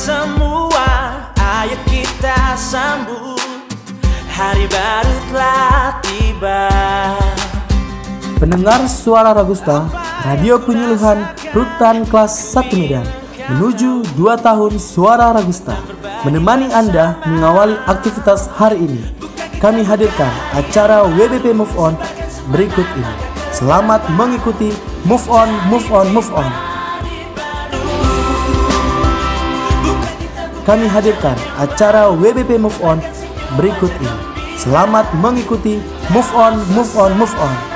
semua Ayo kita sambut. Hari baru telah tiba. Pendengar suara Ragusta Radio Penyuluhan Rutan Kelas 1 Medan Menuju 2 tahun suara Ragusta Menemani Anda mengawali aktivitas hari ini. Kami hadirkan acara WBP Move On berikut ini. Selamat mengikuti Move On, Move On, Move On. Kami hadirkan acara WBP Move On berikut ini. Selamat mengikuti Move On, Move On, Move On.